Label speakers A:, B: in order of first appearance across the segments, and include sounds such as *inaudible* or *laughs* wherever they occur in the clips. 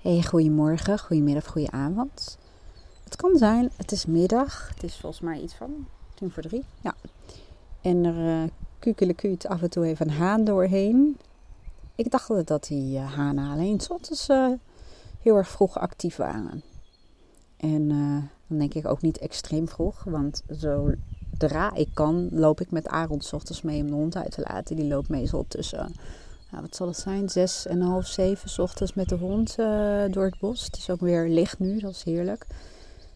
A: Hey, goedemorgen, goedemiddag, goedenavond. Het kan zijn, het is middag. Het is volgens mij iets van tien voor drie. Ja. En er uh, kukelekuut af en toe even een haan doorheen. Ik dacht dat die uh, hanen alleen soms uh, heel erg vroeg actief waren. En dan denk ik ook niet extreem vroeg, want zo dra ik kan, loop ik met Aaron ochtends mee om de hond uit te laten. Die loopt meestal tussen nou, wat zal het zijn, zes en half, zeven ochtends met de hond uh, door het bos. Het is ook weer licht nu, dat is heerlijk.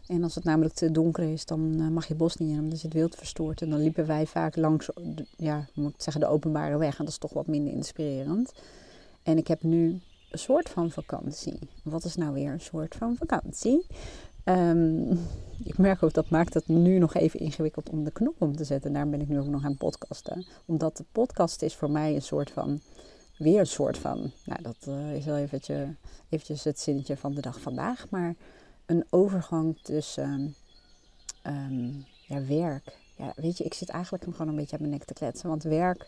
A: En als het namelijk te donker is, dan uh, mag je bos niet in, dan is het wild verstoord. En dan liepen wij vaak langs, ja, moet ik zeggen, de openbare weg. En dat is toch wat minder inspirerend. En ik heb nu een soort van vakantie. Wat is nou weer een soort van vakantie? Um, *laughs* ik merk ook dat maakt het nu nog even ingewikkeld om de knop om te zetten. Daar ben ik nu ook nog aan podcasten. Omdat de podcast is voor mij een soort van weer een soort van, nou dat uh, is wel eventjes, eventjes het zinnetje van de dag vandaag, maar een overgang tussen um, ja, werk. Ja, weet je, ik zit eigenlijk gewoon een beetje aan mijn nek te kletsen, want werk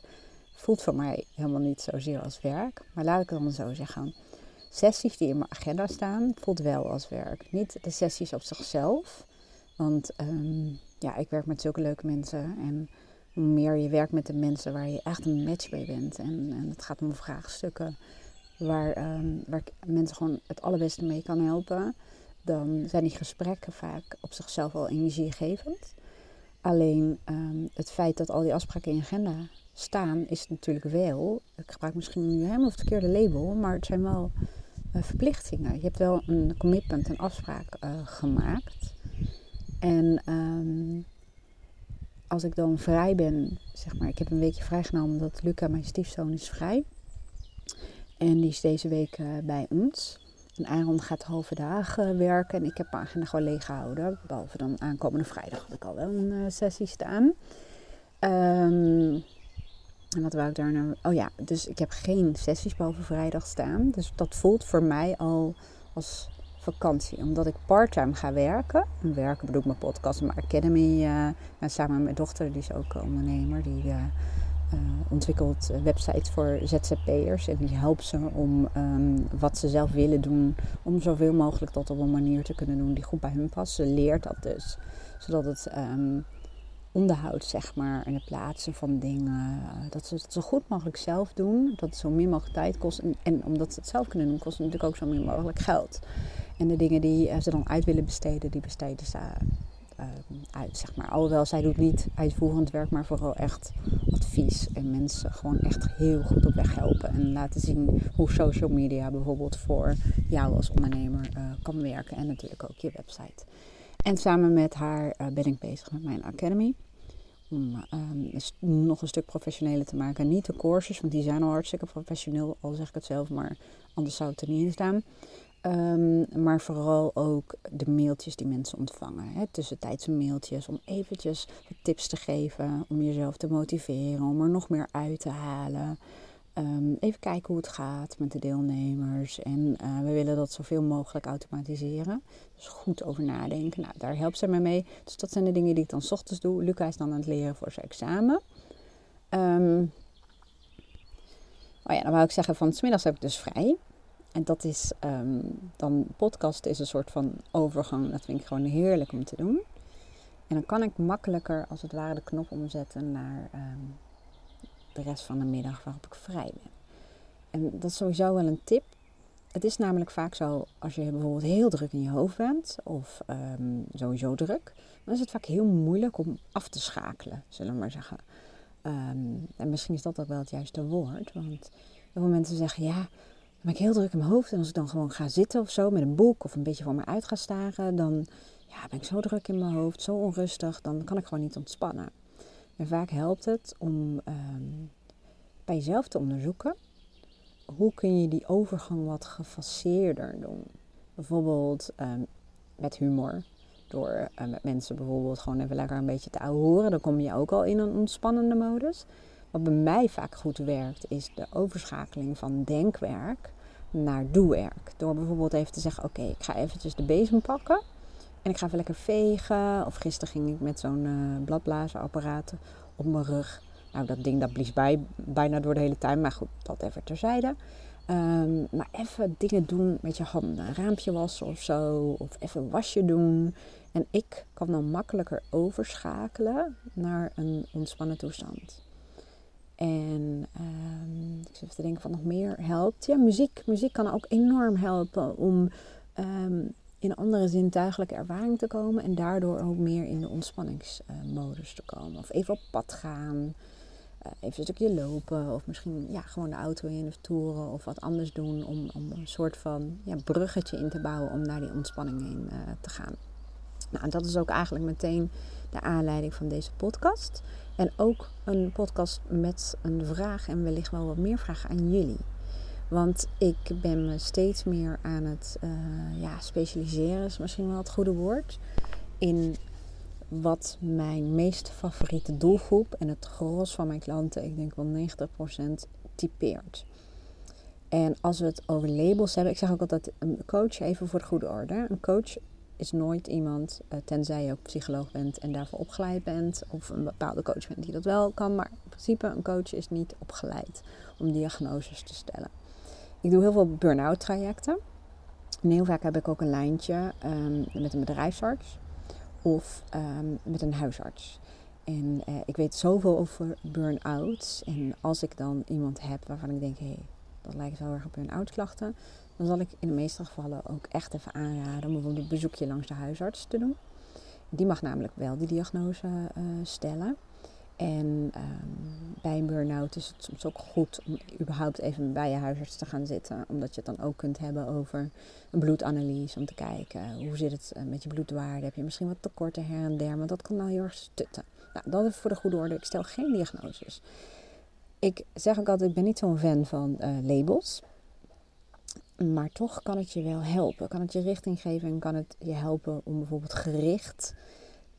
A: voelt voor mij helemaal niet zozeer als werk. Maar laat ik het dan zo zeggen. Sessies die in mijn agenda staan, voelt wel als werk. Niet de sessies op zichzelf. Want um, ja, ik werk met zulke leuke mensen. En hoe meer je werkt met de mensen waar je echt een match mee bent. En, en het gaat om vraagstukken waar, um, waar mensen gewoon het allerbeste mee kan helpen. Dan zijn die gesprekken vaak op zichzelf al energiegevend. Alleen um, het feit dat al die afspraken in je agenda staan, is natuurlijk wel. Ik gebruik misschien nu helemaal het verkeerde label, maar het zijn wel uh, verplichtingen. Je hebt wel een commitment, een afspraak uh, gemaakt. En um, als ik dan vrij ben, zeg maar, ik heb een weekje vrijgenomen omdat Luca, mijn stiefzoon, is vrij. En die is deze week uh, bij ons. En Aaron gaat halve dagen werken en ik heb mijn agenda gewoon leeg gehouden. Behalve dan aankomende vrijdag had ik al wel een uh, sessie staan. Um, en wat wou ik daar nou? Oh ja, dus ik heb geen sessies behalve vrijdag staan. Dus dat voelt voor mij al als vakantie. Omdat ik parttime ga werken. En werken bedoel ik mijn podcast, mijn academy. Uh, samen met mijn dochter, die is ook ondernemer. Die uh, uh, ontwikkelt websites voor ZZP'ers. En die helpt ze om um, wat ze zelf willen doen. Om zoveel mogelijk dat op een manier te kunnen doen die goed bij hun past. Ze leert dat dus. Zodat het... Um, onderhoud, zeg maar, en het plaatsen van dingen. Dat ze het zo goed mogelijk zelf doen. Dat het zo min mogelijk tijd kost. En, en omdat ze het zelf kunnen doen, kost het natuurlijk ook zo min mogelijk geld. En de dingen die uh, ze dan uit willen besteden, die besteden ze uh, uit, zeg maar. Alhoewel, zij doet niet uitvoerend werk, maar vooral echt advies. En mensen gewoon echt heel goed op weg helpen. En laten zien hoe social media bijvoorbeeld voor jou als ondernemer kan werken. En natuurlijk ook je website. En samen met haar ben ik bezig met mijn academy um, nog een stuk professioneler te maken. Niet de courses, want die zijn al hartstikke professioneel, al zeg ik het zelf, maar anders zou het er niet in staan. Um, maar vooral ook de mailtjes die mensen ontvangen. Hè? Tussentijdse mailtjes om eventjes tips te geven, om jezelf te motiveren, om er nog meer uit te halen. Um, even kijken hoe het gaat met de deelnemers. En uh, we willen dat zoveel mogelijk automatiseren. Dus goed over nadenken. Nou, daar helpt ze mij mee. Dus dat zijn de dingen die ik dan s ochtends doe. Luca is dan aan het leren voor zijn examen. Um, oh ja, dan wou ik zeggen van smiddags heb ik dus vrij. En dat is um, dan podcast is een soort van overgang. Dat vind ik gewoon heerlijk om te doen. En dan kan ik makkelijker als het ware de knop omzetten naar de rest van de middag waarop ik vrij ben. En dat is sowieso wel een tip. Het is namelijk vaak zo als je bijvoorbeeld heel druk in je hoofd bent, of um, sowieso druk, dan is het vaak heel moeilijk om af te schakelen, zullen we maar zeggen. Um, en misschien is dat ook wel het juiste woord, want heel veel mensen zeggen ja, ben ik heel druk in mijn hoofd en als ik dan gewoon ga zitten of zo met een boek of een beetje voor me uit ga staren, dan ja, ben ik zo druk in mijn hoofd, zo onrustig, dan kan ik gewoon niet ontspannen. En vaak helpt het om um, bij jezelf te onderzoeken hoe kun je die overgang wat gefaseerder doen. Bijvoorbeeld um, met humor. Door uh, met mensen bijvoorbeeld gewoon even lekker een beetje te horen. Dan kom je ook al in een ontspannende modus. Wat bij mij vaak goed werkt, is de overschakeling van denkwerk naar doewerk. Door bijvoorbeeld even te zeggen: Oké, ik ga eventjes de bezem pakken. En ik ga even lekker vegen. Of gisteren ging ik met zo'n uh, bladblazenapparaat op mijn rug. Nou, dat ding dat blies bij, bijna door de hele tuin. Maar goed, dat even terzijde. Ehm, maar even dingen doen met je handen. Een raampje wassen of zo. Of even wasje doen. En ik kan dan makkelijker overschakelen naar een ontspannen toestand. En ik zit even te denken van nog meer helpt. Ja, muziek. Muziek kan ook enorm helpen om ehm, in andere zintuigelijke ervaring te komen. En daardoor ook meer in de ontspanningsmodus te komen. Of even op pad gaan. Uh, even een stukje lopen. Of misschien ja, gewoon de auto in of toeren. Of wat anders doen om, om een soort van ja, bruggetje in te bouwen om naar die ontspanning heen uh, te gaan. Nou, dat is ook eigenlijk meteen de aanleiding van deze podcast. En ook een podcast met een vraag en wellicht wel wat meer vragen aan jullie. Want ik ben me steeds meer aan het uh, ja, specialiseren, is misschien wel het goede woord. In wat mijn meest favoriete doelgroep en het gros van mijn klanten, ik denk wel 90%, typeert. En als we het over labels hebben, ik zeg ook altijd een coach, even voor de goede orde. Een coach is nooit iemand, uh, tenzij je ook psycholoog bent en daarvoor opgeleid bent, of een bepaalde coach bent die dat wel kan. Maar in principe, een coach is niet opgeleid om diagnoses te stellen. Ik doe heel veel burn-out trajecten. En heel vaak heb ik ook een lijntje um, met een bedrijfsarts of um, met een huisarts. En uh, ik weet zoveel over burn-outs. En als ik dan iemand heb waarvan ik denk, hé, hey, dat lijkt wel erg op burn-out klachten, dan zal ik in de meeste gevallen ook echt even aanraden om bijvoorbeeld een bezoekje langs de huisarts te doen. Die mag namelijk wel die diagnose uh, stellen. En um, bij een burn-out is het soms ook goed om überhaupt even bij je huisarts te gaan zitten. Omdat je het dan ook kunt hebben over een bloedanalyse. Om te kijken hoe zit het eh, met je bloedwaarde. Heb je misschien wat tekorten her en der. Maar dat kan nou heel erg stutten. Nou, dat is voor de goede orde. Ik stel geen diagnoses. Ik zeg ook altijd, ik ben niet zo'n fan van uh, labels. Maar toch kan het je wel helpen. Kan het je richting geven en kan het je helpen om bijvoorbeeld gericht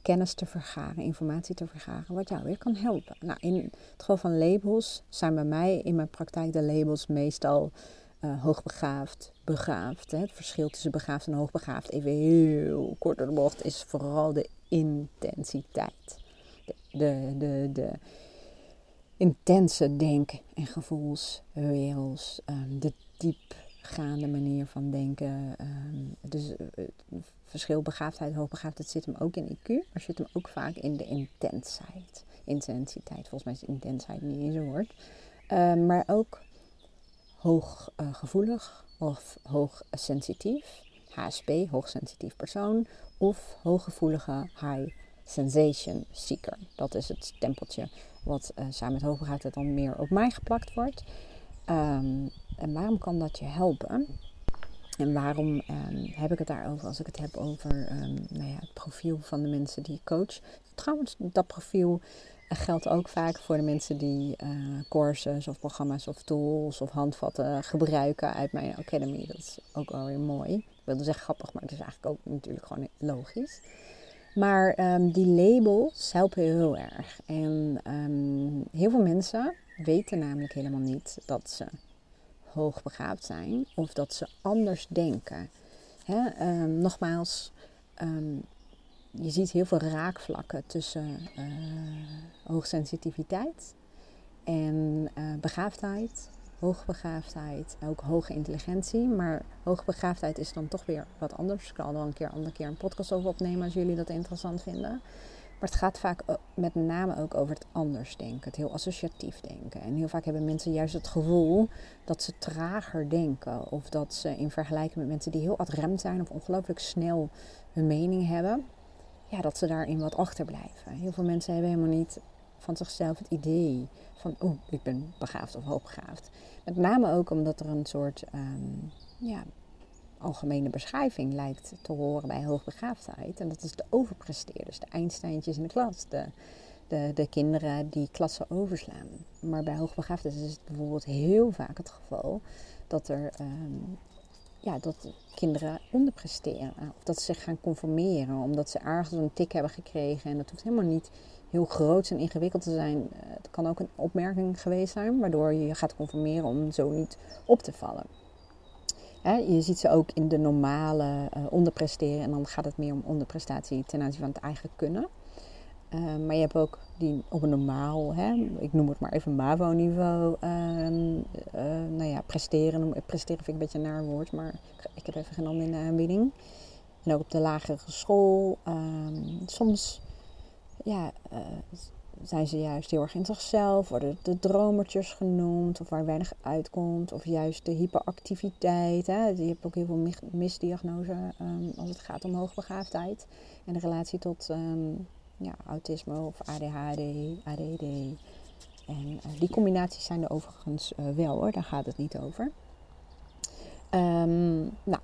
A: kennis te vergaren, informatie te vergaren, wat jou weer kan helpen. Nou, in het geval van labels zijn bij mij in mijn praktijk de labels meestal uh, hoogbegaafd, begaafd. Hè. Het verschil tussen begaafd en hoogbegaafd, even heel kort door de bocht, is vooral de intensiteit. De, de, de, intense denk- en gevoelswereld, um, de diep gaande manier van denken. Um, dus uh, verschil begaafdheid, hoogbegaafdheid zit hem ook in IQ, maar zit hem ook vaak in de intensheid. Intensiteit, volgens mij is intensheid niet eens een woord. Uh, maar ook hooggevoelig uh, of hoogsensitief. HSP, hoogsensitief persoon. Of hooggevoelige high sensation seeker. Dat is het stempeltje wat uh, samen met hoogbegaafdheid dan meer op mij geplakt wordt. Um, en waarom kan dat je helpen? En waarom um, heb ik het daarover als ik het heb over um, nou ja, het profiel van de mensen die ik coach? Trouwens, dat profiel geldt ook vaak voor de mensen die uh, courses of programma's of tools of handvatten gebruiken uit mijn academy. Dat is ook wel weer mooi. Ik wilde zeggen grappig, maar het is eigenlijk ook natuurlijk gewoon logisch. Maar um, die labels helpen heel erg. En heel veel mensen weten namelijk helemaal niet dat ze hoogbegaafd zijn of dat ze anders denken. Hè? Um, nogmaals, um, je ziet heel veel raakvlakken tussen uh, hoogsensitiviteit en uh, begaafdheid, hoogbegaafdheid, ook hoge intelligentie. Maar hoogbegaafdheid is dan toch weer wat anders. Ik kan er wel een keer, andere keer een podcast over opnemen als jullie dat interessant vinden. Maar het gaat vaak met name ook over het anders denken, het heel associatief denken. En heel vaak hebben mensen juist het gevoel dat ze trager denken. Of dat ze in vergelijking met mensen die heel adrem zijn of ongelooflijk snel hun mening hebben, ja, dat ze daarin wat achterblijven. Heel veel mensen hebben helemaal niet van zichzelf het idee van, oeh, ik ben begaafd of hoogbegaafd. Met name ook omdat er een soort um, ja, algemene beschrijving lijkt te horen bij hoogbegaafdheid. En dat is de overpresteerders, de Einsteintjes in de klas, de, de, de kinderen die klassen overslaan. Maar bij hoogbegaafdheid is het bijvoorbeeld heel vaak het geval dat er um, ja, dat kinderen onderpresteren. Of dat ze zich gaan conformeren omdat ze ergens een tik hebben gekregen. En dat hoeft helemaal niet heel groot en ingewikkeld te zijn. Het kan ook een opmerking geweest zijn waardoor je gaat conformeren om zo niet op te vallen. Hè, je ziet ze ook in de normale uh, onderpresteren en dan gaat het meer om onderprestatie ten aanzien van het eigen kunnen. Ehm, maar je hebt ook die op een normaal, hè, ik noem het maar even MAVO-niveau, ehm, eh, nou ja, presteren. Presteren vind ik een beetje een naar woord, maar ik heb even geen in de aanbieding. En ook op de lagere school. Ehm, soms ja, zijn ze juist heel erg in zichzelf, worden de dromertjes genoemd, of waar weinig uitkomt, of juist de hyperactiviteit. Hè. Je hebt ook heel veel misdiagnose um, als het gaat om hoogbegaafdheid en de relatie tot um, ja, autisme of ADHD, ADD. En uh, die combinaties zijn er overigens uh, wel hoor, daar gaat het niet over. Um, nou,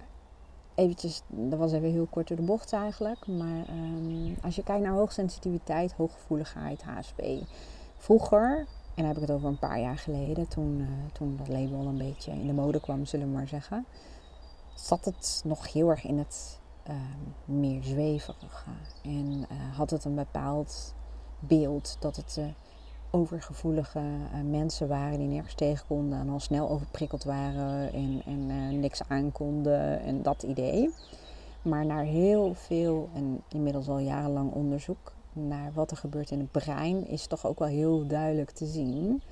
A: eventjes, dat was even heel kort door de bocht eigenlijk. Maar um, als je kijkt naar hoogsensitiviteit, hooggevoeligheid, HSP. Vroeger, en dan heb ik het over een paar jaar geleden, toen, uh, toen dat label een beetje in de mode kwam, zullen we maar zeggen. Zat het nog heel erg in het uh, meer zweverige. En uh, had het een bepaald beeld dat het overgevoelige uh, mensen waren die nergens tegen konden en al snel overprikkeld waren en, en uh, niks aankonden en dat idee. Maar naar heel veel en inmiddels al jarenlang onderzoek naar wat er gebeurt in het brein is toch ook wel heel duidelijk te zien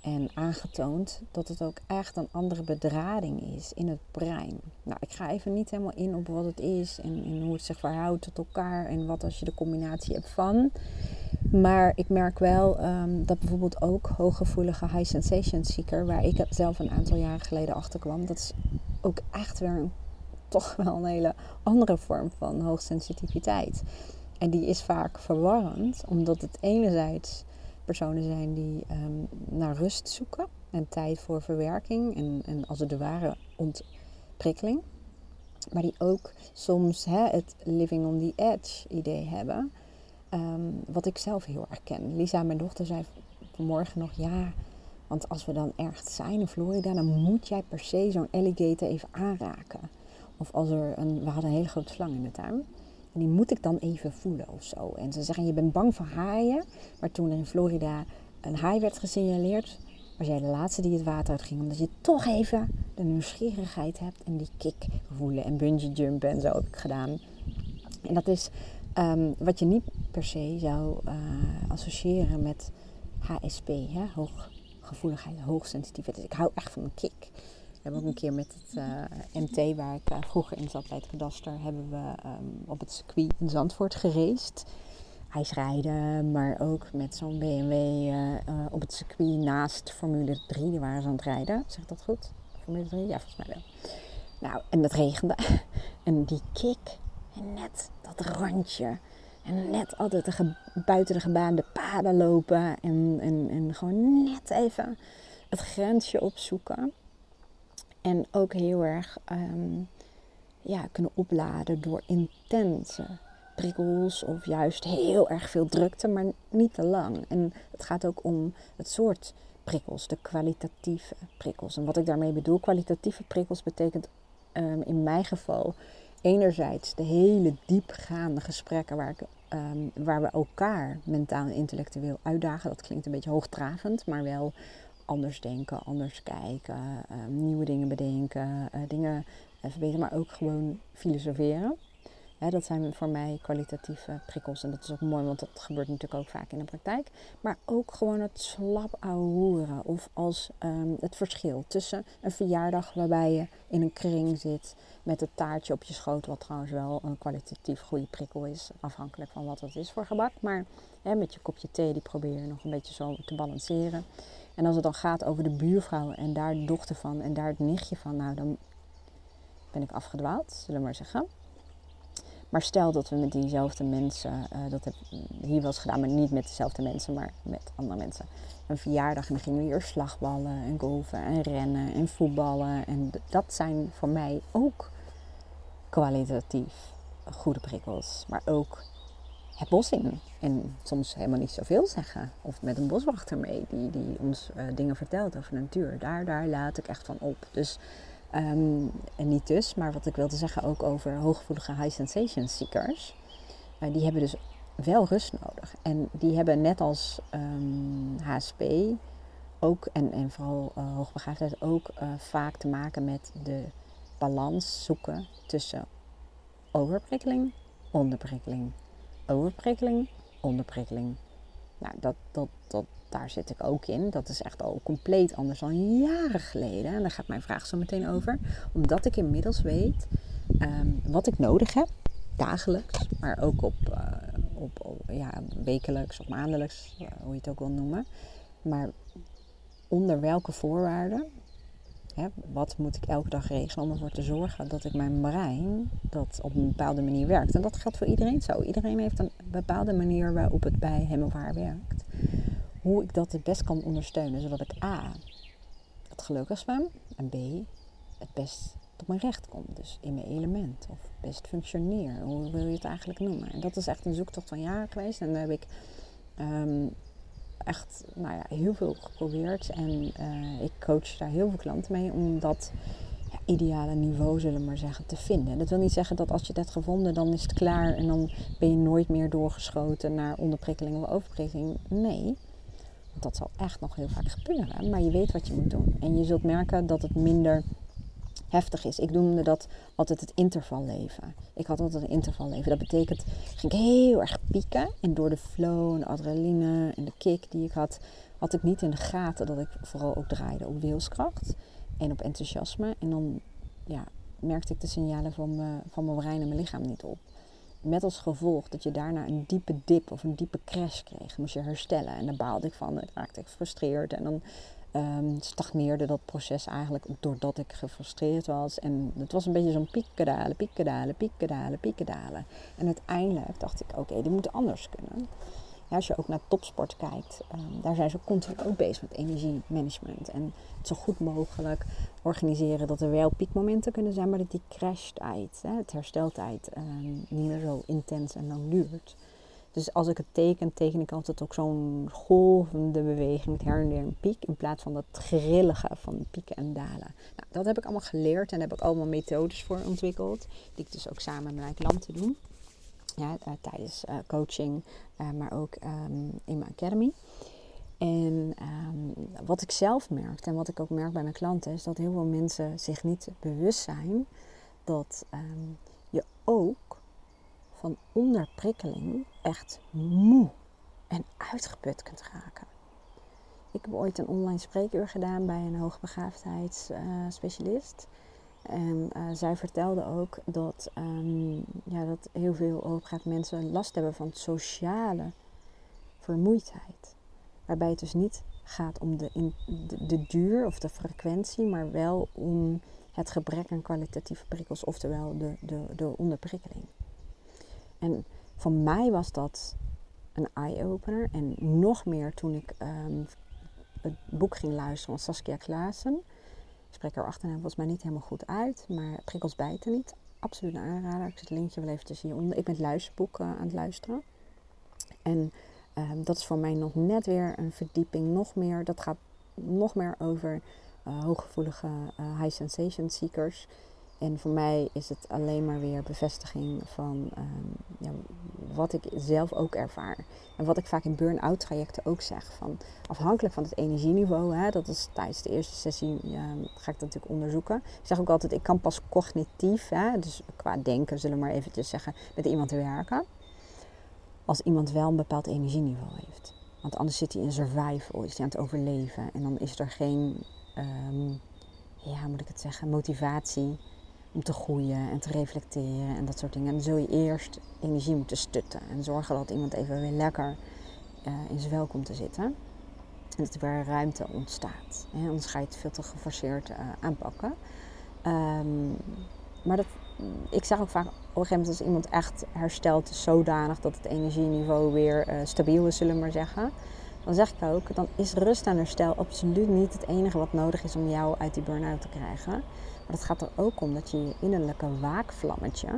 A: en aangetoond dat het ook echt een andere bedrading is in het brein. Nou, ik ga even niet helemaal in op wat het is en, en hoe het zich verhoudt tot elkaar en wat als je de combinatie hebt van. Maar ik merk wel um, dat bijvoorbeeld ook hooggevoelige high sensation seeker, waar ik zelf een aantal jaren geleden achter kwam, dat is ook echt weer een, toch wel een hele andere vorm van hoogsensitiviteit. En die is vaak verwarrend, omdat het enerzijds personen zijn die um, naar rust zoeken en tijd voor verwerking en, en als het ware ontprikkeling. Maar die ook soms hè, het living on the edge idee hebben. Um, wat ik zelf heel erg ken. Lisa, mijn dochter, zei vanmorgen nog ja. Want als we dan ergens zijn in Florida, dan moet jij per se zo'n alligator even aanraken. Of als er een. We hadden een hele grote slang in de tuin. En die moet ik dan even voelen of zo. En ze zeggen: Je bent bang voor haaien. Maar toen er in Florida een haai werd gesignaleerd, was jij de laatste die het water uit ging. Omdat je toch even de nieuwsgierigheid hebt en die kick voelen. En bungee jumpen en zo heb ik gedaan. En dat is Um, wat je niet per se zou uh, associëren met HSP, hè? hooggevoeligheid, hoogsensitiviteit. Ik hou echt van een kick. Hebben ook een keer met het eh, MT, waar ik uh, vroeger in zat bij het kadaster, hebben we um, op het circuit in Zandvoort gereisd. IJsrijden, maar ook met zo'n BMW op het circuit naast Formule 3. Daar waren ze aan het rijden. Zeg dat goed? Formule 3? Ja, volgens mij wel. Nou, en het regende. *laughs* en die kick, en net dat randje. En net altijd de buiten de gebaande paden lopen. En, en, en gewoon net even het grensje opzoeken. En ook heel erg um, ja, kunnen opladen door intense prikkels of juist heel erg veel drukte, maar niet te lang. En het gaat ook om het soort prikkels, de kwalitatieve prikkels. En wat ik daarmee bedoel, kwalitatieve prikkels betekent um, in mijn geval enerzijds de hele diepgaande gesprekken waar, ik, um, waar we elkaar mentaal en intellectueel uitdagen. Dat klinkt een beetje hoogdravend, maar wel anders denken, anders kijken, um, nieuwe dingen bedenken, uh, dingen verbeteren, maar ook gewoon filosoferen dat zijn voor mij kwalitatieve prikkels. En dat is ook mooi, want dat gebeurt natuurlijk ook vaak in de praktijk. Maar ook gewoon het slap ouwehoeren. Of als um, het verschil tussen een verjaardag waarbij je in een kring zit met het taartje op je schoot. Wat trouwens wel een kwalitatief goede prikkel is. Afhankelijk van wat het is voor gebak. Maar met je kopje thee, die probeer je nog een beetje zo te balanceren. En als het dan gaat over de buurvrouw en daar de dochter van en daar het nichtje van. Nou, dan ben ik afgedwaald, zullen we maar zeggen. Maar stel dat we met diezelfde mensen, uh, dat heb hier wel eens gedaan, maar niet met dezelfde mensen, maar met andere mensen. Een verjaardag en dan gingen we hier slagballen en golven en rennen en voetballen. En dat zijn voor mij ook kwalitatief goede prikkels. Maar ook het bos in. En soms helemaal niet zoveel zeggen. Of met een boswachter mee die, die ons uh, dingen vertelt over de natuur. Daar, daar laat ik echt van op. Dus Um, en niet dus, maar wat ik wilde zeggen ook over hooggevoelige high sensation seekers. Uh, die hebben dus wel rust nodig. En die hebben net als um, ehm, HSP ook, en, en vooral uh, hoogbegaafdheid ook vaak te maken met de balans zoeken tussen overprikkeling, onderprikkeling. Overprikkeling, onderprikkeling. Nou, dat, dat, dat, daar zit ik ook in. Dat is echt al compleet anders dan jaren geleden. En daar gaat mijn vraag zo meteen over. Omdat ik inmiddels weet ehm, wat ik nodig heb, dagelijks, maar ook op, uh, op, ja, wekelijks of maandelijks, hoe je het ook wil noemen. Maar onder welke voorwaarden Wat moet ik elke dag regelen om ervoor te zorgen dat ik mijn brein dat op een bepaalde manier werkt. En dat geldt voor iedereen zo. Iedereen heeft een bepaalde manier waarop het bij hem of haar werkt. Hoe ik dat het best kan ondersteunen, zodat ik A. het gelukkig ben en B. het best op mijn recht kom. Dus in mijn element of best functioneer. Hoe wil je het eigenlijk noemen? En dat is echt een zoektocht van jaren geweest. En daar heb ik ehm, echt nou ja, heel veel geprobeerd. En uh, ik coach daar heel veel klanten mee om dat ja, ideale niveau, zullen we maar zeggen, te vinden. Dat wil niet zeggen dat als je dat gevonden, dan is het klaar en dan ben je nooit meer doorgeschoten naar onderprikkeling of overprikkeling. Nee. Want dat zal echt nog heel vaak gebeuren. Maar je weet wat je moet doen. En je zult merken dat het minder heftig is. Ik noemde dat altijd het intervalleven. Ik had altijd een intervalleven. Dat betekent, ging ik heel erg pieken. En door de flow en de adrenaline en de kick die ik had, had ik niet in de gaten dat ik vooral ook draaide op wilskracht en op enthousiasme. En dan ja, merkte ik de signalen van van mijn brein en mijn lichaam niet op. Met als gevolg dat je daarna een diepe dip of een diepe crash kreeg. Moest je herstellen. En daar baalde ik van. Ik raakte gefrustreerd. En dan um, stagneerde dat proces eigenlijk doordat ik gefrustreerd was. En het was een beetje zo'n piekendalen, piekendalen, piekendalen, piekendalen. En uiteindelijk dacht ik, oké, dit moet anders kunnen. Ja, als je ook naar topsport kijkt, um, daar zijn ze continu ook bezig met energiemanagement. En het zo goed mogelijk organiseren dat er wel piekmomenten kunnen zijn, maar dat die crashtijd, hè, het hersteltijd, um, niet meer zo intens en lang duurt. Dus als ik het teken, teken ik altijd ook zo'n golvende beweging met her en weer een piek. In plaats van dat grillige van pieken en dalen. Nou, dat heb ik allemaal geleerd en daar heb ik allemaal methodes voor ontwikkeld. Die ik dus ook samen met mijn klanten doe. Ja, uh, tijdens uh, coaching, uh, maar ook um, in mijn academy. En um, wat ik zelf merk en wat ik ook merk bij mijn klanten is dat heel veel mensen zich niet bewust zijn dat um, je ook van onderprikkeling echt moe en uitgeput kunt raken. Ik heb ooit een online spreekuur gedaan bij een hoogbegaafdheidsspecialist. En uh, zij vertelde ook dat, um, ja, dat heel veel mensen last hebben van sociale vermoeidheid. Waarbij het dus niet gaat om de, in, de, de duur of de frequentie, maar wel om het gebrek aan kwalitatieve prikkels, oftewel de, de, de onderprikkeling. En voor mij was dat een eye-opener. En nog meer toen ik um, het boek ging luisteren van Saskia Klaassen. Ik spreek haar achternaam volgens mij niet helemaal goed uit. Maar prikkels bijten niet. Absoluut een aanrader. Ik zet het linkje wel eventjes hieronder. Ik ben het luisterboek uh, aan het luisteren. En um, dat is voor mij nog net weer een verdieping. Nog meer. Dat gaat nog meer over uh, hooggevoelige uh, high sensation seekers. En voor mij is het alleen maar weer bevestiging van um, ja, wat ik zelf ook ervaar. En wat ik vaak in burn-out trajecten ook zeg. Van afhankelijk van het energieniveau, hè, dat is tijdens de eerste sessie ja, ga ik dat natuurlijk onderzoeken. Ik zeg ook altijd, ik kan pas cognitief, hè, dus qua denken zullen we maar eventjes zeggen, met iemand werken. Als iemand wel een bepaald energieniveau heeft. Want anders zit hij in survival, is hij aan het overleven. En dan is er geen, um, ja, moet ik het zeggen, motivatie om te groeien en te reflecteren en dat soort dingen. En dan zul je eerst energie moeten stutten en zorgen dat iemand even weer lekker uh, in zijn vel komt te zitten. En dat er weer ruimte ontstaat. Hè? Anders ga je het veel te geforceerd uh, aanpakken. Um, maar dat, ik zeg ook vaak op een gegeven moment als iemand echt herstelt zodanig dat het energieniveau weer uh, stabiel is, zullen we maar zeggen. Dan zeg ik ook, dan is rust en herstel absoluut niet het enige wat nodig is om jou uit die burn-out te krijgen. Maar het gaat er ook om dat je je innerlijke waakvlammetje,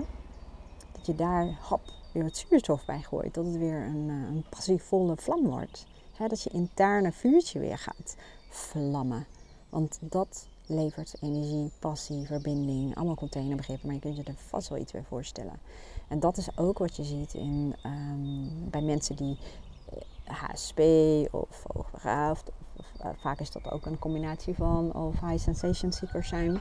A: dat je daar hop, weer wat zuurstof bij gooit. Dat het weer een, eh, een passievolle vlam wordt. dat je interne vuurtje weer gaat vlammen. Want dat levert energie, passie, verbinding, allemaal containerbegrippen. Maar je kunt je er vast wel iets bij voorstellen. En dat is ook wat je ziet in, um, bij mensen die HSP eh, of hoogbegaafd. Of, uh, vaak is dat ook een combinatie van of high sensation seekers zijn.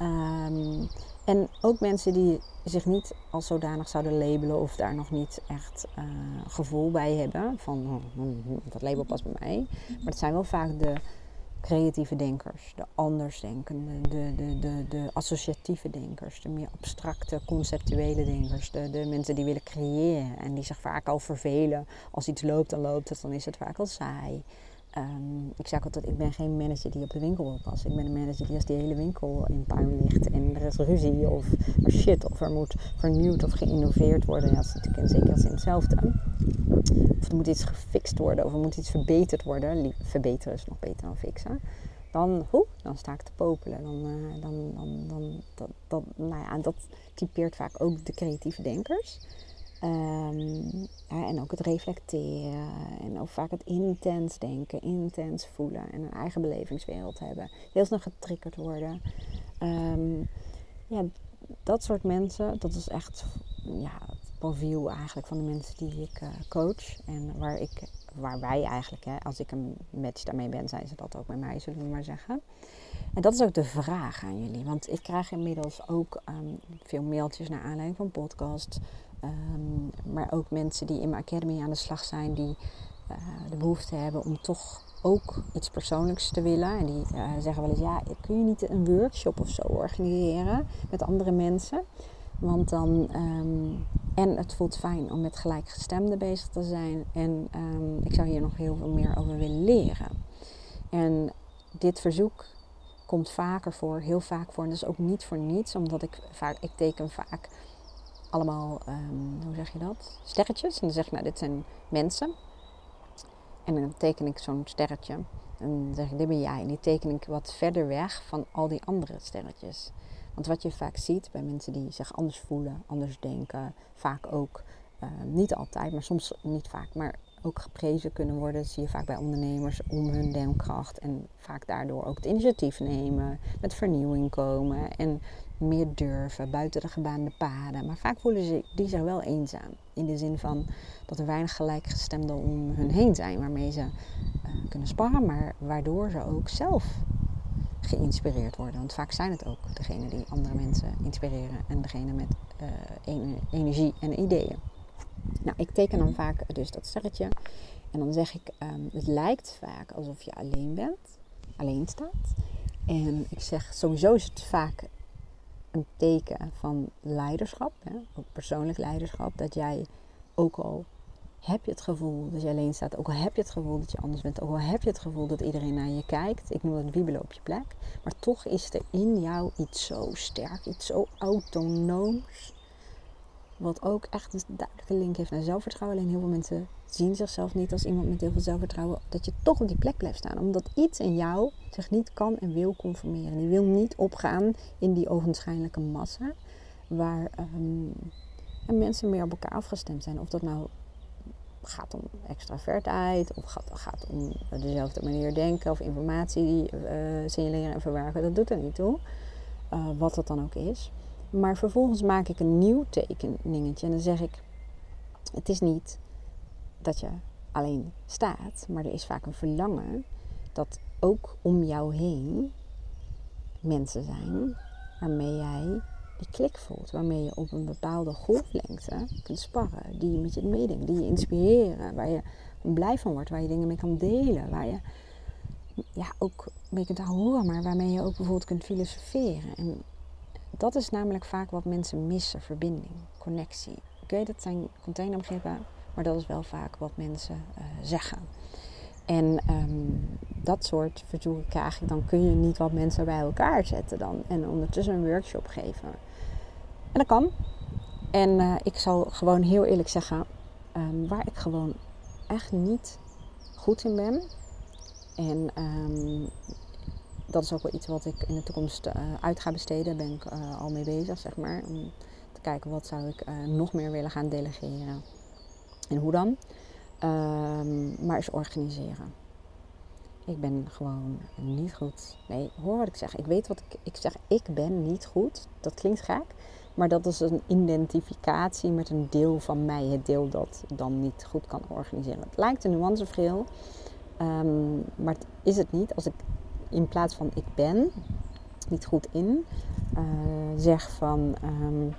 A: Um, En ook mensen die zich niet als zodanig zouden labelen of daar nog niet echt uh, gevoel bij hebben van oh, hm, hm, dat label past bij mij. Maar het zijn wel vaak de creatieve denkers, de andersdenkende, de, de, de, de associatieve denkers, de meer abstracte, conceptuele denkers, de, de mensen die willen creëren en die zich vaak al vervelen. Als iets loopt, dan loopt het, dan is het vaak al saai. Um, ik zeg altijd, ik ben geen manager die op de winkel wil passen. Ik ben een manager die als die hele winkel in puin ligt en er is ruzie of er shit of er moet vernieuwd of geïnnoveerd worden. Dat is natuurlijk in zekere zin hetzelfde. Of er moet iets gefixt worden of er moet iets verbeterd worden. Verbeteren is nog beter dan fixen. Dan, hoe, dan sta ik te popelen. Dan, uh, dan, dan, dan, dat, dat, nou ja, dat typeert vaak ook de creatieve denkers. En ook het reflecteren en ook vaak het intens denken, intens voelen en een eigen belevingswereld hebben. Heel snel getriggerd worden. Um, ja, dat soort mensen, dat is echt ja, het profiel eigenlijk van de mensen die ik uh, coach. En waar, ik, waar wij eigenlijk, hè, als ik een match daarmee ben, zijn ze dat ook bij mij, zullen we maar zeggen. En dat is ook de vraag aan jullie. Want ik krijg inmiddels ook um, veel mailtjes naar aanleiding van podcast. Um, maar ook mensen die in mijn academy aan de slag zijn, die uh, de behoefte hebben om toch ook iets persoonlijks te willen. En die uh, zeggen wel eens, ja, kun je niet een workshop of zo organiseren met andere mensen? Want dan, um, en het voelt fijn om met gelijkgestemden bezig te zijn. En um, ik zou hier nog heel veel meer over willen leren. En dit verzoek komt vaker voor, heel vaak voor. En dat is ook niet voor niets, omdat ik vaak, ik teken vaak allemaal, um, hoe zeg je dat? Sterretjes. En dan zeg ik, nou, dit zijn mensen. En dan teken ik zo'n sterretje. En dan zeg ik, dit ben jij. En die teken ik wat verder weg van al die andere sterretjes. Want wat je vaak ziet bij mensen die zich anders voelen, anders denken, vaak ook, uh, niet altijd, maar soms niet vaak, maar ook geprezen kunnen worden. Zie je vaak bij ondernemers om hun denkkracht en vaak daardoor ook het initiatief nemen, met vernieuwing komen en meer durven, buiten de gebaande paden. Maar vaak voelen ze die zich wel eenzaam. In de zin van dat er weinig gelijkgestemden om hun heen zijn waarmee ze uh, kunnen sparren, maar waardoor ze ook zelf geïnspireerd worden. Want vaak zijn het ook degenen die andere mensen inspireren en degene met uh, energie en ideeën. Nou, ik teken dan vaak dus dat sterretje en dan zeg ik, um, het lijkt vaak alsof je alleen bent, alleen staat. En ik zeg, sowieso is het vaak een teken van leiderschap, hè, ook persoonlijk leiderschap, dat jij ook al heb je het gevoel dat je alleen staat, ook al heb je het gevoel dat je anders bent, ook al heb je het gevoel dat iedereen naar je kijkt, ik noem het wiebelen op je plek, maar toch is er in jou iets zo sterk, iets zo autonooms, wat ook echt een duidelijke link heeft naar zelfvertrouwen. Alleen heel veel mensen zien zichzelf niet als iemand met heel veel zelfvertrouwen. Dat je toch op die plek blijft staan. Omdat iets in jou zich niet kan en wil conformeren. Die wil niet opgaan in die ogenschijnlijke massa. Waar um, mensen meer op elkaar afgestemd zijn. Of dat nou gaat om extravertheid. Of gaat, gaat om dezelfde manier denken. Of informatie uh, signaleren en verwerken. Dat doet er niet toe. Uh, wat dat dan ook is. Maar vervolgens maak ik een nieuw tekeningetje en dan zeg ik: Het is niet dat je alleen staat, maar er is vaak een verlangen dat ook om jou heen mensen zijn waarmee jij die klik voelt, waarmee je op een bepaalde golflengte kunt sparren, die je met je meedenken, die je inspireren, waar je blij van wordt, waar je dingen mee kan delen, waar je ja, ook mee kunt horen, maar waarmee je ook bijvoorbeeld kunt filosoferen. En dat is namelijk vaak wat mensen missen: verbinding, connectie. Oké, dat zijn containerbegrippen, maar dat is wel vaak wat mensen uh, zeggen. En um, dat soort verzoeken krijg ik, dan kun je niet wat mensen bij elkaar zetten dan. En ondertussen een workshop geven. En dat kan. En uh, ik zal gewoon heel eerlijk zeggen, um, waar ik gewoon echt niet goed in ben. En um, dat is ook wel iets wat ik in de toekomst uh, uit ga besteden. Daar ben ik uh, al mee bezig, zeg maar. Om te kijken wat zou ik uh, nog meer willen gaan delegeren. En hoe dan? Um, maar eens organiseren. Ik ben gewoon niet goed. Nee, hoor wat ik zeg. Ik weet wat ik, ik zeg. Ik ben niet goed. Dat klinkt gek. Maar dat is een identificatie met een deel van mij. Het deel dat dan niet goed kan organiseren. Het lijkt een nuanceverschil. Um, maar het is het niet. Als ik in plaats van ik ben, niet goed in. Uh, zeg van um,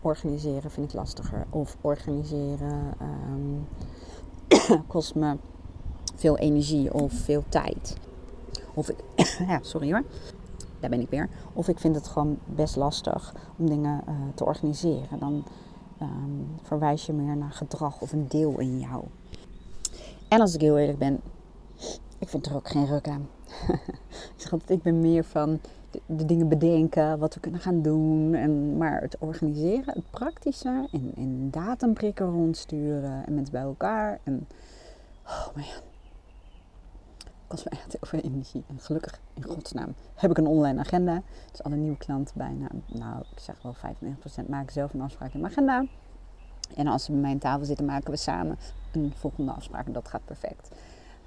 A: organiseren vind ik lastiger. Of organiseren um, *coughs* kost me veel energie of veel tijd. Of ik, *coughs* ja, sorry hoor, daar ben ik weer. Of ik vind het gewoon best lastig om dingen uh, te organiseren. Dan um, verwijs je meer naar gedrag of een deel in jou. En als ik heel eerlijk ben, ik vind er ook geen ruk aan. *laughs* ik zeg ik ben meer van de, dingen bedenken, wat we kunnen gaan doen. En, maar het organiseren, het praktische en, en datumprikken rondsturen en mensen bij elkaar. En oh man, kost me echt heel veel energie. En gelukkig, in godsnaam, heb ik een online agenda. Dus alle nieuwe klanten bijna, nou ik zeg wel 95% maken zelf een afspraak in mijn agenda. En als ze bij mij aan tafel zitten, maken we samen een volgende afspraak. En dat gaat perfect.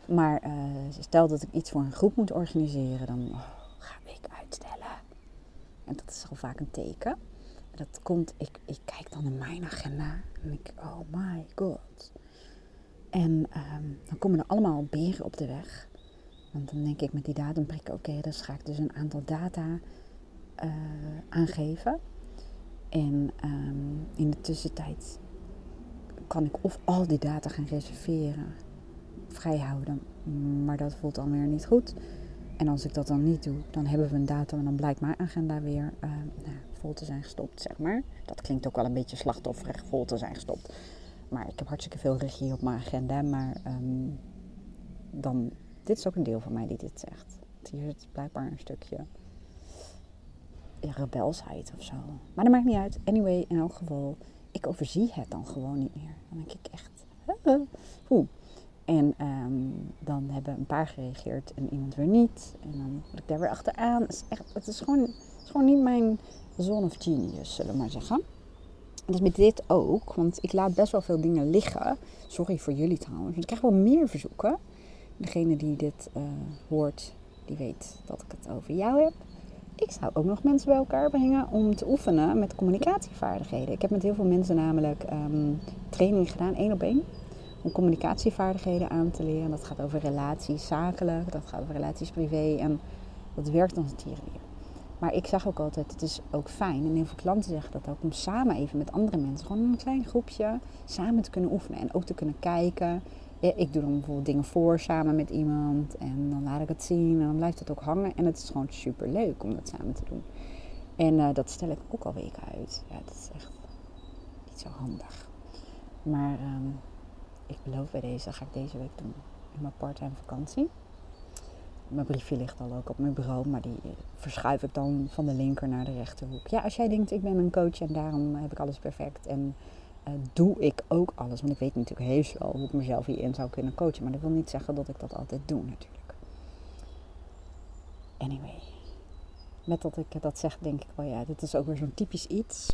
A: Maar uh, stel dat ik iets voor een groep moet organiseren, dan oh, ga ik uitstellen. En dat is al vaak een teken. Dat komt, ik, ik kijk dan in mijn agenda en ik, oh my god. En um, dan komen er allemaal beren op de weg. Want dan denk ik met die datumprikken, oké, okay, dan ga ik dus een aantal data uh, aangeven. En um, in de tussentijd kan ik of al die data gaan reserveren, vrijhouden, maar dat voelt dan weer niet goed. En als ik dat dan niet doe, dan hebben we een datum en dan blijkt mijn agenda weer uh, nou, vol te zijn gestopt, zeg maar. Dat klinkt ook wel een beetje slachtofferig, vol te zijn gestopt. Maar ik heb hartstikke veel regie op mijn agenda, maar um, dan, dit is ook een deel van mij die dit zegt. Hier zit blijkbaar een stukje rebelsheid of zo. Maar dat maakt niet uit. Anyway, in elk geval, ik overzie het dan gewoon niet meer. Dan denk ik echt, hoe? En um, dan hebben een paar gereageerd en iemand weer niet. En dan moet ik daar weer achteraan. Het is, echt, het is, gewoon, het is gewoon niet mijn zone of genius, zullen we maar zeggen. Dus met dit ook, want ik laat best wel veel dingen liggen. Sorry voor jullie trouwens, want ik krijg wel meer verzoeken. Degene die dit uh, hoort, die weet dat ik het over jou heb. Ik zou ook nog mensen bij elkaar brengen om te oefenen met communicatievaardigheden. Ik heb met heel veel mensen namelijk um, training gedaan, één op één. Om communicatievaardigheden aan te leren. Dat gaat over relaties zakelijk, dat gaat over relaties privé. En dat werkt als een tierenlier. Maar ik zeg ook altijd, het is ook fijn, en heel veel klanten zeggen dat ook, om samen even met andere mensen, gewoon een klein groepje, samen te kunnen oefenen. En ook te kunnen kijken ik doe dan bijvoorbeeld dingen voor samen met iemand en dan laat ik het zien en dan blijft het ook hangen. En het is gewoon super leuk om dat samen te doen. En uh, dat stel ik ook al weken uit. Ja, dat is echt niet zo handig. Maar um, ik beloof bij deze, ga ik deze week doen. In mijn part-time vakantie. Mijn briefje ligt al ook op mijn bureau, maar die verschuif ik dan van de linker naar de rechterhoek. Ja, als jij denkt, ik ben een coach en daarom heb ik alles perfect en uh, doe ik ook alles. Want ik weet natuurlijk heus wel hoe ik mezelf hierin zou kunnen coachen. Maar dat wil niet zeggen dat ik dat altijd doe natuurlijk. Anyway. Met dat ik dat zeg, denk ik wel ja, dit is ook weer zo'n typisch iets.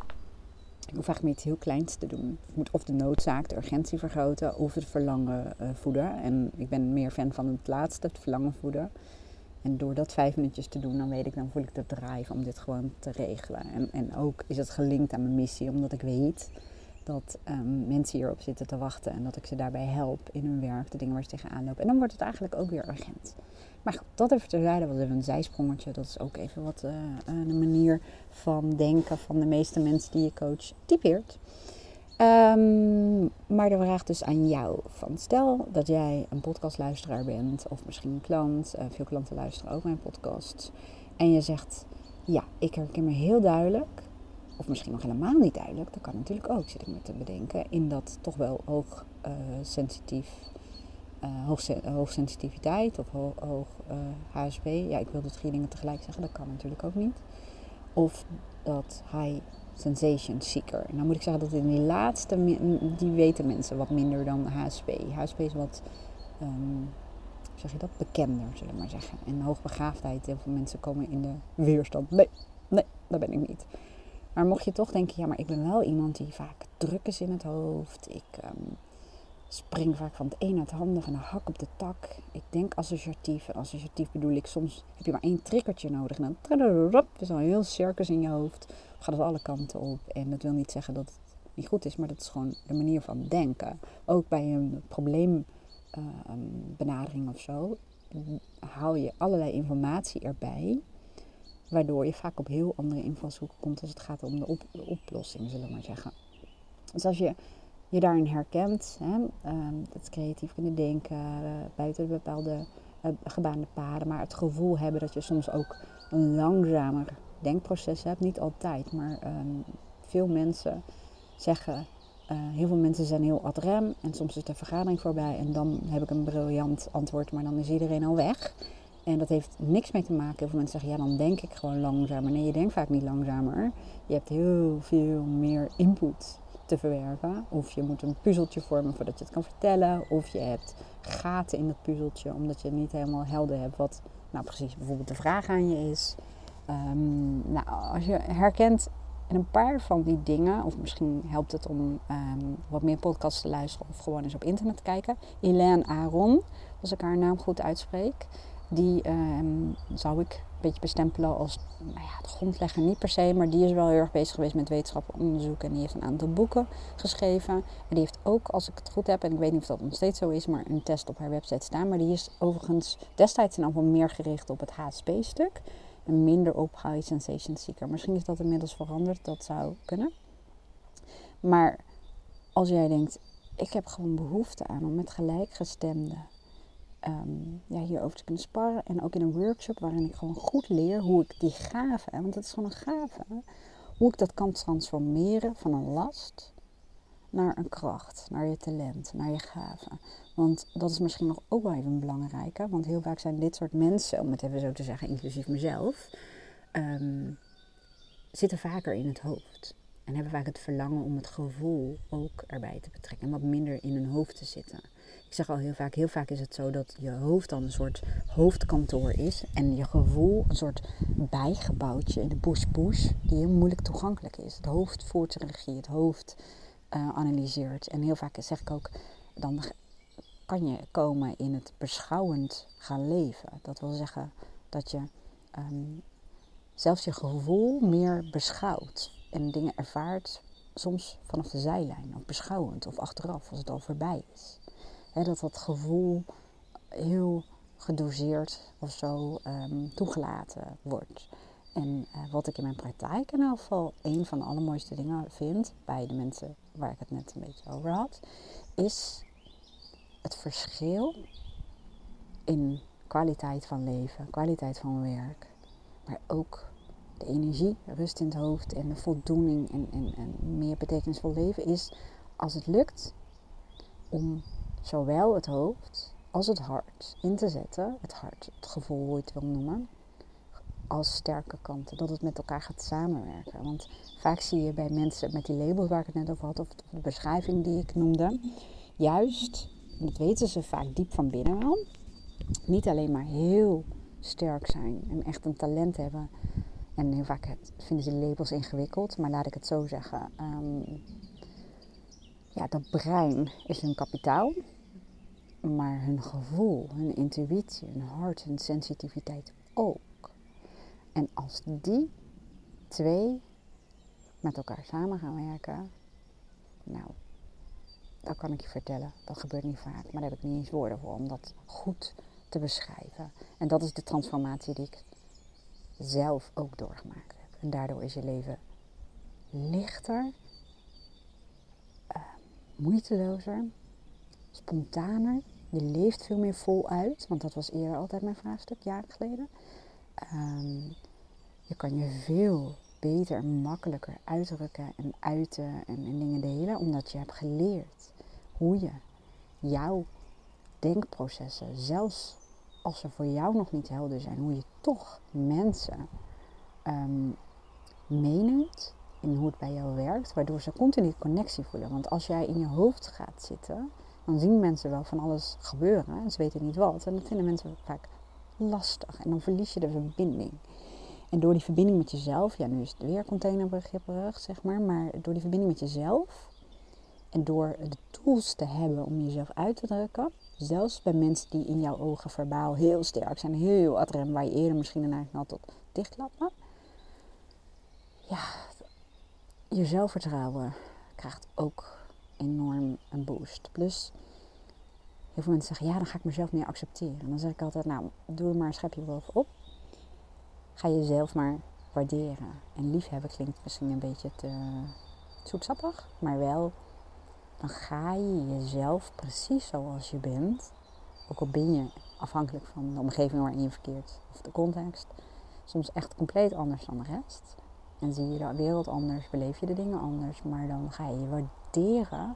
A: Ik hoef eigenlijk iets heel kleins te doen. Ik moet of de noodzaak, de urgentie vergroten, of het verlangen uh, voeden. En ik ben meer fan van het laatste, het verlangen voeden. En door dat vijf minuutjes te doen, dan weet ik, dan voel ik de drive om dit gewoon te regelen. En, en ook is het gelinkt aan mijn missie, omdat ik weet dat um, mensen hierop zitten te wachten en dat ik ze daarbij help in hun werk, de dingen waar ze tegenaan lopen. En dan wordt het eigenlijk ook weer urgent. Maar goed, dat even terzijde was even een zijsprongetje. Dat is ook even wat uh, een manier van denken van de meeste mensen die je coach typeert. Um, maar de vraag dus aan jou. Van stel dat jij een podcastluisteraar bent of misschien een klant. Uh, veel klanten luisteren ook mijn podcasts. En je zegt, ja, ik herken me heel duidelijk of misschien nog helemaal niet duidelijk, dat kan natuurlijk ook, zit ik me te bedenken, in dat toch wel hoog uh, sensitief, uh, hoog, hoogsensitiviteit of hoog, HSP. Ja, ik wil de drie dingen tegelijk zeggen, dat kan natuurlijk ook niet. Of dat high sensation seeker. Dan moet ik zeggen dat in die laatste, die weten mensen wat minder dan HSP. HSP is wat, um, zeg je dat, bekender, zullen we maar zeggen. En hoogbegaafdheid, heel veel mensen komen in de weerstand. Nee, nee, dat ben ik niet. Maar mocht je toch denken, ja, maar ik ben wel iemand die vaak druk is in het hoofd. Ik um, spring vaak van het een uit de handen, van een hak op de tak. Ik denk associatief. En associatief bedoel ik, soms heb je maar één triggertje nodig. En dan is al een heel circus in je hoofd. Gaat het alle kanten op. En dat wil niet zeggen dat het niet goed is, maar dat is gewoon de manier van denken. Ook bij een probleembenadering of zo, haal je allerlei informatie erbij Waardoor je vaak op heel andere invalshoeken komt als het gaat om de oplossing, zullen we maar zeggen. Dus als je je daarin herkent, hè, ehm, het creatief kunnen denken, uh, buiten bepaalde uh, gebaande paden, maar het gevoel hebben dat je soms ook een langzamer denkproces hebt. Niet altijd, maar um, veel mensen zeggen, uh, heel veel mensen zijn heel ad rem en soms is de vergadering voorbij en dan heb ik een briljant antwoord, maar dan is iedereen al weg. En dat heeft niks mee te maken. Heel veel mensen zeggen, ja, dan denk ik gewoon langzamer. Nee, je denkt vaak niet langzamer. Je hebt heel veel meer input te verwerken. Of je moet een puzzeltje vormen voordat je het kan vertellen. Of je hebt gaten in dat puzzeltje omdat je niet helemaal helder hebt wat nou precies bijvoorbeeld de vraag aan je is. Um, nou, als je herkent een paar van die dingen, of misschien helpt het om um, wat meer podcasts te luisteren of gewoon eens op internet te kijken. Elaine Aron, als ik haar naam goed uitspreek, die um, zou ik een beetje bestempelen als nou ja, de grondlegger niet per se, maar die is wel heel erg bezig geweest met wetenschappelijk onderzoek en die heeft een aantal boeken geschreven. En die heeft ook, als ik het goed heb, en ik weet niet of dat nog steeds zo is, maar een test op haar website staan. Maar die is overigens destijds in ieder meer gericht op het HSP-stuk en minder op High Sensation Seeker. Misschien is dat inmiddels veranderd, dat zou kunnen. Maar als jij denkt, ik heb gewoon behoefte aan om met gelijkgestemden um, ja, hierover te kunnen sparren. En ook in een workshop waarin ik gewoon goed leer hoe ik die gave, want het is gewoon een gave, hoe ik dat kan transformeren van een last naar een kracht, naar je talent, naar je gave. Want dat is misschien nog ook wel even belangrijker. Want heel vaak zijn dit soort mensen, om het even zo te zeggen, inclusief mezelf, um, zitten vaker in het hoofd. En hebben vaak het verlangen om het gevoel ook erbij te betrekken. En wat minder in hun hoofd te zitten. Ik zeg al heel vaak, heel vaak is het zo dat je hoofd dan een soort hoofdkantoor is. En je gevoel een soort bijgebouwtje in de bush-bush die heel moeilijk toegankelijk is. Het hoofd voert de regie, het hoofd uh, analyseert. En heel vaak zeg ik ook, dan kan je komen in het beschouwend gaan leven. Dat wil zeggen dat je um, zelfs je gevoel meer beschouwt en dingen ervaart soms vanaf de zijlijn, of beschouwend of achteraf als het al voorbij is. Dat dat gevoel heel gedoseerd of zo um, toegelaten wordt. En uh, wat ik in mijn praktijk in elk geval een van de allermooiste dingen vind bij de mensen waar ik het net een beetje over had, is het verschil in kwaliteit van leven, kwaliteit van werk, maar ook de energie, rust in het hoofd en de voldoening en, en, en meer betekenisvol leven is als het lukt om zowel het hoofd als het hart in te zetten, het hart, het gevoel hoe je het wil noemen, als sterke kanten. Dat het met elkaar gaat samenwerken. Want vaak zie je bij mensen met die labels waar ik het net over had, of de beschrijving die ik noemde, juist, dat weten ze vaak diep van binnen wel, niet alleen maar heel sterk zijn en echt een talent hebben. En heel vaak vinden ze labels ingewikkeld, maar laat ik het zo zeggen. Um, ja, dat brein is hun kapitaal. Maar hun gevoel, hun intuïtie, hun hart, hun sensitiviteit ook. En als die twee met elkaar samen gaan werken, nou, dat kan ik je vertellen. Dat gebeurt niet vaak, maar daar heb ik niet eens woorden voor om dat goed te beschrijven. En dat is de transformatie die ik zelf ook doorgemaakt heb. En daardoor is je leven lichter, moeitelozer, spontaner. Je leeft veel meer voluit, want dat was eerder altijd mijn vraagstuk, jaren geleden. Um, je kan je veel beter en makkelijker uitdrukken en uiten en, en dingen delen, omdat je hebt geleerd hoe je jouw denkprocessen, zelfs als ze voor jou nog niet helder zijn, hoe je toch mensen um, meeneemt in hoe het bij jou werkt, waardoor ze continu connectie voelen. Want als jij in je hoofd gaat zitten, dan zien mensen wel van alles gebeuren en ze weten niet wat. En dat vinden mensen vaak lastig en dan verlies je de verbinding. En door die verbinding met jezelf, ja, nu is het weer containerbegripperig, zeg maar, maar door die verbinding met jezelf en door de tools te hebben om jezelf uit te drukken, zelfs bij mensen die in jouw ogen verbaal heel sterk zijn, heel adrem, waar je eerder misschien een eigen had tot dichtklappen, ja, je zelfvertrouwen krijgt ook enorm een boost. Plus, heel veel mensen zeggen, ja, dan ga ik mezelf meer accepteren. En dan zeg ik altijd, nou, doe maar een schepje bovenop. Ga jezelf maar waarderen. En liefhebben klinkt misschien een beetje te zoetsappig, maar wel, dan ga je jezelf precies zoals je bent, ook al ben je afhankelijk van de omgeving waarin je verkeert of de context, soms echt compleet anders dan de rest. En zie je de wereld anders, beleef je de dingen anders, maar dan ga je waarderen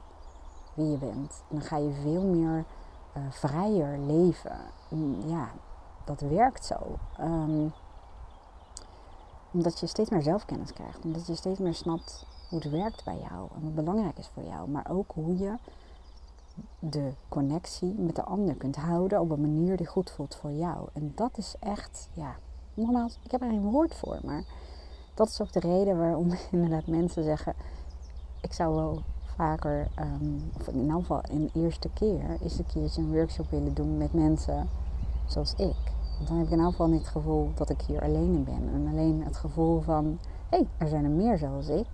A: wie je bent. En dan ga je veel meer uh, vrijer leven. Ja, dat werkt zo. Um, omdat je steeds meer zelfkennis krijgt. Omdat je steeds meer snapt hoe het werkt bij jou. En wat belangrijk is voor jou. Maar ook hoe je de connectie met de ander kunt houden op een manier die goed voelt voor jou. En dat is echt, ja, nogmaals, ik heb er geen woord voor. Maar dat is ook de reden waarom *laughs* inderdaad mensen zeggen: Ik zou wel vaker, um, of in elk geval een eerste keer, is een keertje een workshop willen doen met mensen zoals ik. Want dan heb ik in elk geval niet het gevoel dat ik hier alleen in ben. En alleen het gevoel van, hé, hey, er zijn er meer zoals ik.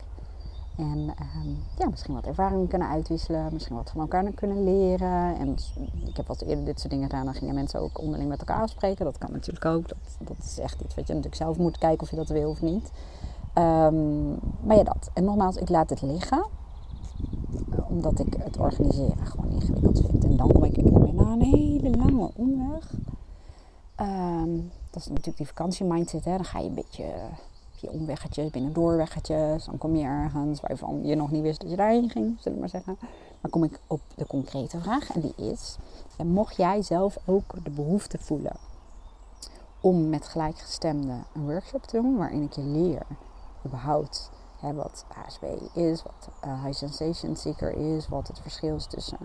A: En ehm, ja, misschien wat ervaringen kunnen uitwisselen, misschien wat van elkaar kunnen leren. En ik heb wat eerder dit soort dingen gedaan, dan gingen mensen ook onderling met elkaar afspreken. Dat kan natuurlijk ook. Dat, dat is echt iets wat je natuurlijk zelf moet kijken of je dat wil of niet. Um, maar ja, dat. En nogmaals, ik laat het liggen. Omdat ik het organiseren gewoon ingewikkeld vind. En dan kom ik, na een hele lange omweg Ehm, dat is natuurlijk die vakantiemindset. Hè. Dan ga je een beetje via omweggetjes, binnen doorweggetjes. Dan kom je ergens waarvan je nog niet wist dat je daarheen ging, zullen we maar zeggen. Dan kom ik op de concrete vraag. En die is, en mocht jij zelf ook de behoefte voelen om met gelijkgestemden een workshop te doen, waarin ik je leer überhaupt hè, wat HSP is, wat uh, High Sensation Seeker is, wat het verschil is tussen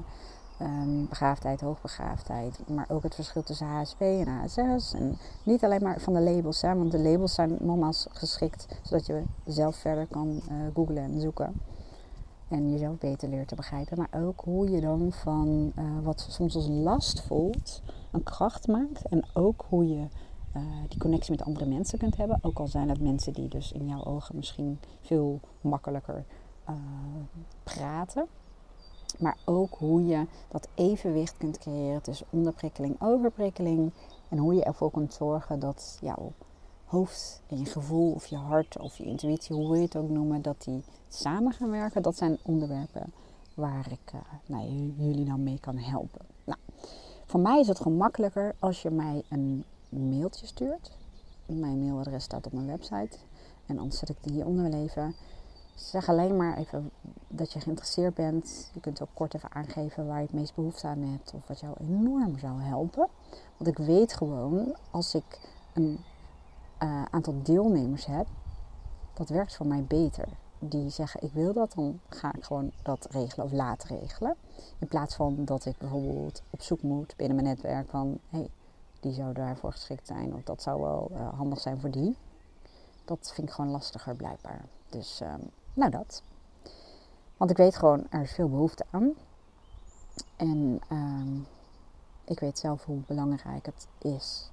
A: um, begaafdheid, hoogbegaafdheid. Maar ook het verschil tussen HSP en HSS. En niet alleen maar van de labels, hè, want de labels zijn nogmaals geschikt zodat je zelf verder kan uh, googlen en zoeken. En jezelf beter leert te begrijpen. Maar ook hoe je dan van uh, wat soms als last voelt, een kracht maakt. En ook hoe je uh, die connectie met andere mensen kunt hebben. Ook al zijn het mensen die dus in jouw ogen misschien veel makkelijker praten. Maar ook hoe je dat evenwicht kunt creëren tussen onderprikkeling, overprikkeling. En hoe je ervoor kunt zorgen dat jouw hoofd en je gevoel of je hart of je intuïtie, hoe wil je het ook noemen, dat die samen gaan werken. Dat zijn onderwerpen waar ik uh, nou, jullie dan mee kan helpen. Nou, voor mij is het gemakkelijker als je mij een mailtje stuurt. Mijn mailadres staat op mijn website. En anders zet ik die hieronder wel even. Zeg alleen maar even dat je geïnteresseerd bent. Je kunt ook kort even aangeven waar je het meest behoefte aan hebt of wat jou enorm zou helpen. Want ik weet gewoon, als ik een uh, aantal deelnemers heb, dat werkt voor mij beter. Die zeggen ik wil dat, dan ga ik gewoon dat regelen of laten regelen. In plaats van dat ik bijvoorbeeld op zoek moet binnen mijn netwerk van hé, hey, die zou daarvoor geschikt zijn of dat zou wel uh, handig zijn voor die. Dat vind ik gewoon lastiger blijkbaar. Dus um, nou, dat. Want ik weet gewoon, er is veel behoefte aan. En uh, ik weet zelf hoe belangrijk het is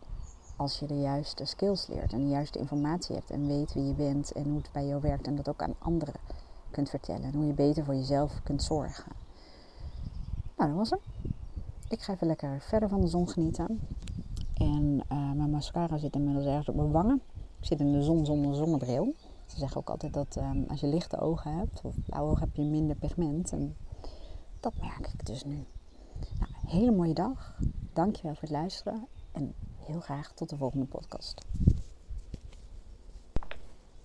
A: als je de juiste skills leert en de juiste informatie hebt en weet wie je bent en hoe het bij jou werkt en dat ook aan anderen kunt vertellen en hoe je beter voor jezelf kunt zorgen. Nou, dat was het. Ik ga even lekker verder van de zon genieten. En uh, mijn mascara zit inmiddels ergens op mijn wangen. Ik zit in de zon zonder zonnebril. Ze zeggen ook altijd dat um, als je lichte ogen hebt, of blauwe ogen, heb je minder pigment. En dat merk ik dus nu. Nou, hele mooie dag. Dankjewel voor het luisteren. En heel graag tot de volgende podcast.